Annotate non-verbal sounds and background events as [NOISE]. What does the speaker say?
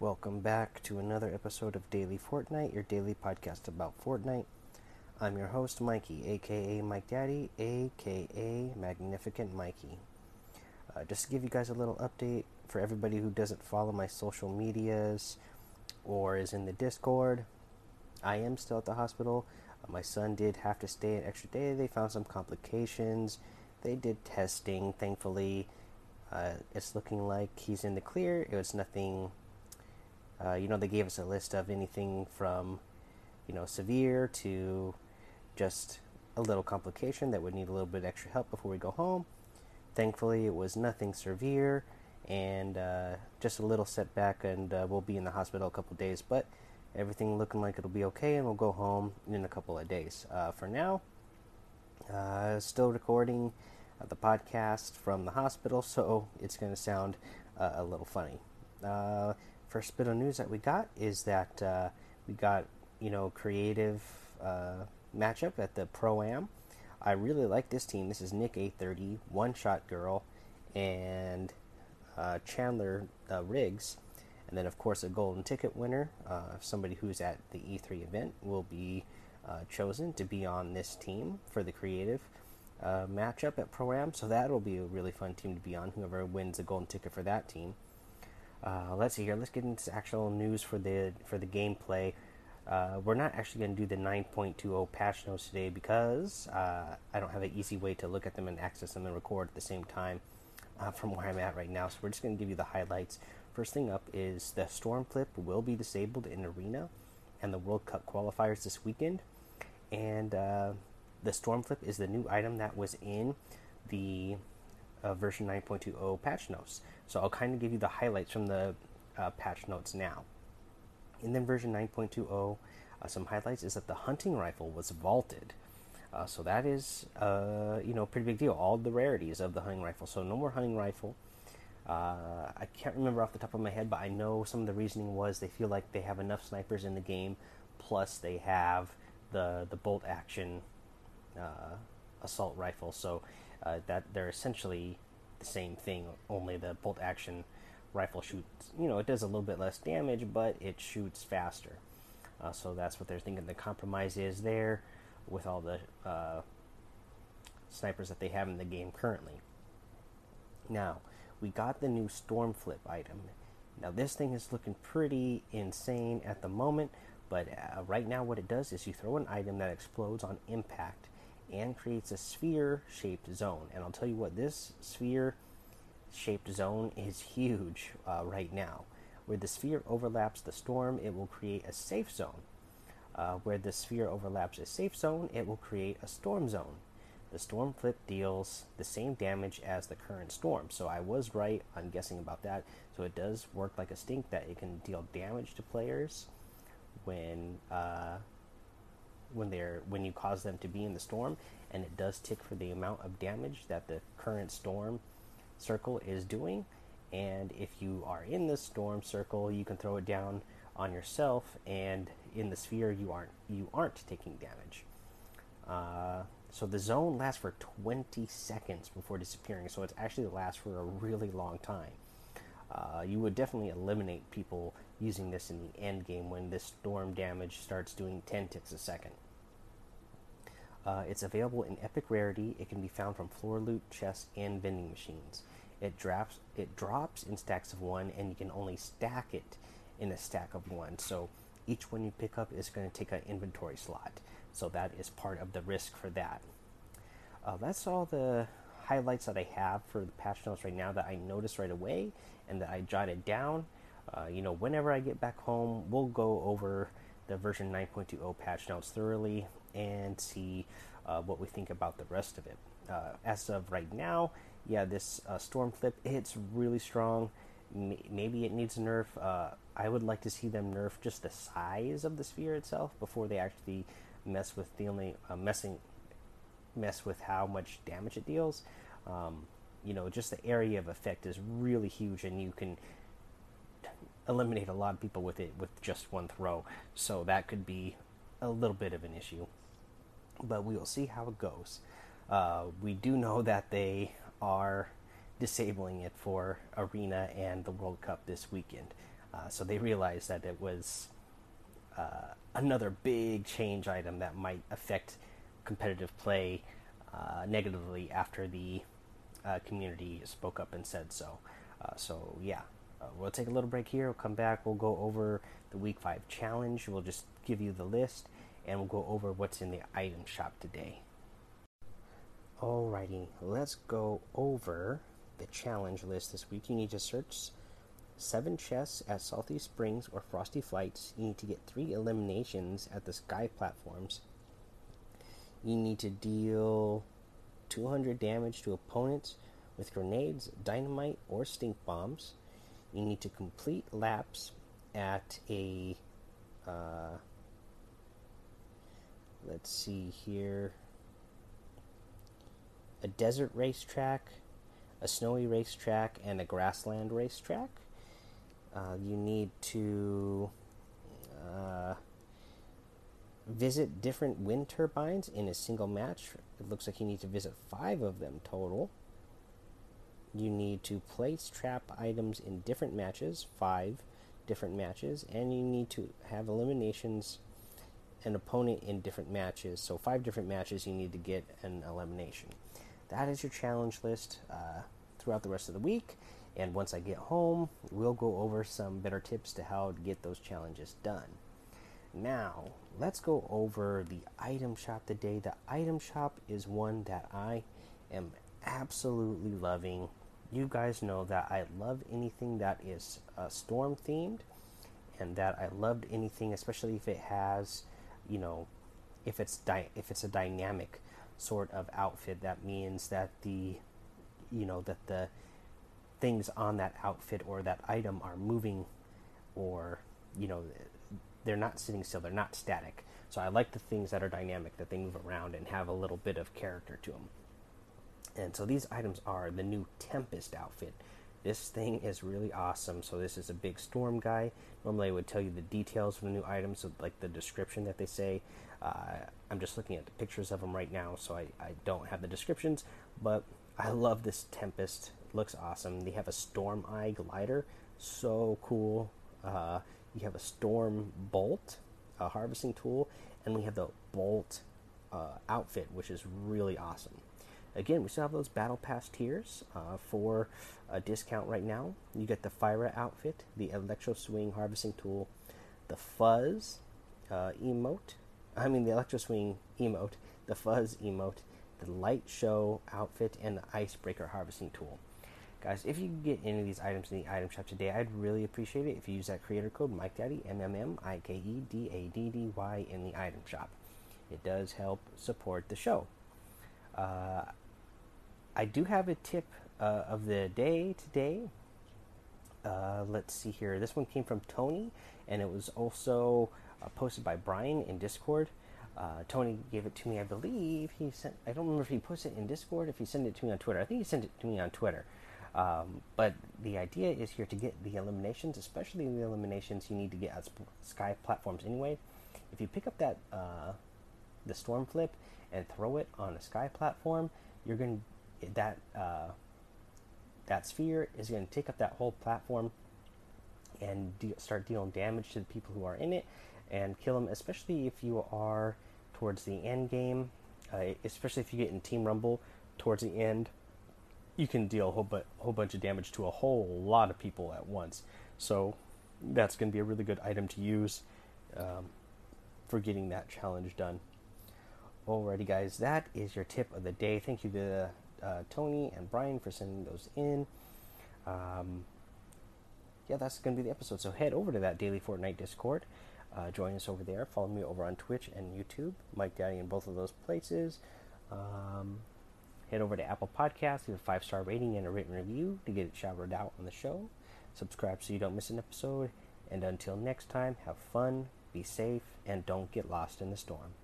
Welcome back to another episode of Daily Fortnite, your daily podcast about Fortnite. I'm your host, Mikey, aka Mike Daddy, aka Magnificent Mikey. Uh, just to give you guys a little update for everybody who doesn't follow my social medias or is in the Discord, I am still at the hospital. Uh, my son did have to stay an extra day. They found some complications. They did testing, thankfully. Uh, it's looking like he's in the clear. It was nothing uh, you know, they gave us a list of anything from, you know, severe to just a little complication that would need a little bit extra help before we go home. Thankfully, it was nothing severe and uh, just a little setback, and uh, we'll be in the hospital a couple days. But everything looking like it'll be okay, and we'll go home in a couple of days. Uh, for now, uh, still recording the podcast from the hospital, [LAUGHS] so it's going to sound uh, a little funny first bit of news that we got is that uh, we got you know creative uh, matchup at the pro am. I really like this team. This is Nick A30, One Shot Girl, and uh, Chandler uh, Riggs, and then of course a golden ticket winner, uh, somebody who's at the E3 event, will be uh, chosen to be on this team for the creative. matchup at Pro Am, so that'll be a really fun team to be on. Whoever wins a golden ticket for that team. Uh, let's see here. Let's get into actual news for the for the gameplay. Uh, we're not actually going to do the 9.20 patch notes today because uh, I don't have an easy way to look at them and access them and record at the same time uh, from where I'm at right now. So we're just going to give you the highlights. First thing up is the Storm Flip will be disabled in Arena and the World Cup qualifiers this weekend. And uh, the Storm Flip is the new item that was in the uh, version 9.20 patch notes. So I'll kind of give you the highlights from the uh, patch notes now. In then version 9.20, uh, some highlights is that the hunting rifle was vaulted. Uh, so that is, uh, you know, pretty big deal. All the rarities of the hunting rifle. So no more hunting rifle. Uh, I can't remember off the top of my head, but I know some of the reasoning was they feel like they have enough snipers in the game, plus they have the the bolt action assault rifle. So uh, that they're essentially the same thing, only the bolt action rifle shoots, you know, it does a little bit less damage, but it shoots faster. Uh, so that's what they're thinking the compromise is there with all the uh, snipers that they have in the game currently. Now, we got the new Storm Flip item. Now, this thing is looking pretty insane at the moment, but uh, right now, what it does is you throw an item that explodes on impact and creates a sphere shaped zone. And I'll tell you what, this sphere shaped zone is huge uh, right now. Where the sphere overlaps the storm, it will create a safe zone. Uh, where the sphere overlaps a safe zone, it will create a storm zone. The storm flip deals the same damage as the current storm. So I was right on guessing about that. So it does work like a stink that it can deal damage to players when uh, when they're when you cause them to be in the storm, and it does tick for the amount of damage that the current storm circle is doing. And if you are in the storm circle, you can throw it down on yourself, and in the sphere you aren't you aren't taking damage. Uh, so the zone lasts for 20 seconds before disappearing. So it's actually lasts for a really long time. Uh, you would definitely eliminate people using this in the end game when this storm damage starts doing 10 ticks a second. Uh, it's available in epic rarity. It can be found from floor loot, chests, and vending machines. It drops it drops in stacks of one, and you can only stack it in a stack of one. So each one you pick up is going to take an inventory slot. So that is part of the risk for that. Uh, that's all the highlights that I have for the patch notes right now that I noticed right away and that I jotted down. Uh, you know, whenever I get back home, we'll go over the version 9.20 patch notes thoroughly and see uh, what we think about the rest of it. Uh, as of right now, yeah, this uh, Storm Flip, it's really strong. M- maybe it needs a nerf. Uh, I would like to see them nerf just the size of the sphere itself before they actually mess with dealing, uh, messing, mess with how much damage it deals. Um, you know, just the area of effect is really huge, and you can eliminate a lot of people with it with just one throw. So that could be a little bit of an issue but we will see how it goes. Uh, we do know that they are disabling it for Arena and the World Cup this weekend. Uh, so they realized that it was uh, another big change item that might affect competitive play uh, negatively after the uh, community spoke up and said so. Uh, so yeah, uh, we'll take a little break here. We'll come back. We'll go over the week five challenge. We'll just give you the list, and we'll go over what's in the item shop today. Alrighty, let's go over the challenge list this week. You need to search seven chests at Salty Springs or Frosty Flights. You need to get three eliminations at the Sky platforms. You need to deal 200 damage to opponents with grenades, dynamite, or stink bombs. You need to complete laps at a. Uh, let's see here. A desert racetrack, a snowy racetrack, and a grassland racetrack. Uh, you need to visit different wind turbines in a single match. It looks like you need to visit five of them total. You need to place trap items in different matches, five different matches, and you need to have eliminations an opponent in different matches. So, five different matches, you need to get an elimination. That is your challenge list uh, throughout the rest of the week. And once I get home, we'll go over some better tips to how to get those challenges done. Now, let's go over the item shop today. The item shop is one that I am absolutely loving. You guys know that I love anything that is uh, storm themed, and that I loved anything, especially if it has, you know, if it's di- if it's a dynamic sort of outfit. That means that the, you know, that the things on that outfit or that item are moving, or you know, they're not sitting still, they're not static. So I like the things that are dynamic, that they move around and have a little bit of character to them. And so these items are the new Tempest outfit. This thing is really awesome. So this is a big storm guy. Normally I would tell you the details of the new items, so like the description that they say. Uh, I'm just looking at the pictures of them right now, so I, I don't have the descriptions. But I love this Tempest. Looks awesome. They have a Storm Eye glider. So cool. Uh, you have a storm bolt, a harvesting tool, and we have the bolt uh, outfit, which is really awesome. Again, we still have those battle pass tiers uh, for a discount right now. You get the Fire outfit, the Electro Swing harvesting tool, the Fuzz uh, emote. I mean the Electro Swing emote, the Fuzz emote, the Light Show outfit, and the Icebreaker harvesting tool. Guys, if you get any of these items in the item shop today, I'd really appreciate it if you use that creator code MikeDaddy, M M M I K E D A D D Y, in the item shop. It does help support the show. Uh, I do have a tip uh, of the day today. Uh, let's see here. This one came from Tony, and it was also uh, posted by Brian in Discord. Uh, Tony gave it to me, I believe. He sent. I don't remember if he posted it in Discord, if he sent it to me on Twitter. I think he sent it to me on Twitter. Um, but the idea is here to get the eliminations, especially the eliminations you need to get at Sky platforms anyway. If you pick up that uh, the storm flip and throw it on a Sky platform, you're going to that uh, that sphere is going to take up that whole platform and de- start dealing damage to the people who are in it and kill them. Especially if you are towards the end game, uh, especially if you get in Team Rumble towards the end you can deal a whole, bu- whole bunch of damage to a whole lot of people at once. So that's going to be a really good item to use um, for getting that challenge done. Alrighty, guys, that is your tip of the day. Thank you to uh, Tony and Brian for sending those in. Um, yeah, that's going to be the episode. So head over to that Daily Fortnite Discord. Uh, join us over there. Follow me over on Twitch and YouTube. Mike Daddy in both of those places. Um, Head over to Apple Podcasts, leave a five star rating and a written review to get it shouted out on the show. Subscribe so you don't miss an episode. And until next time, have fun, be safe, and don't get lost in the storm.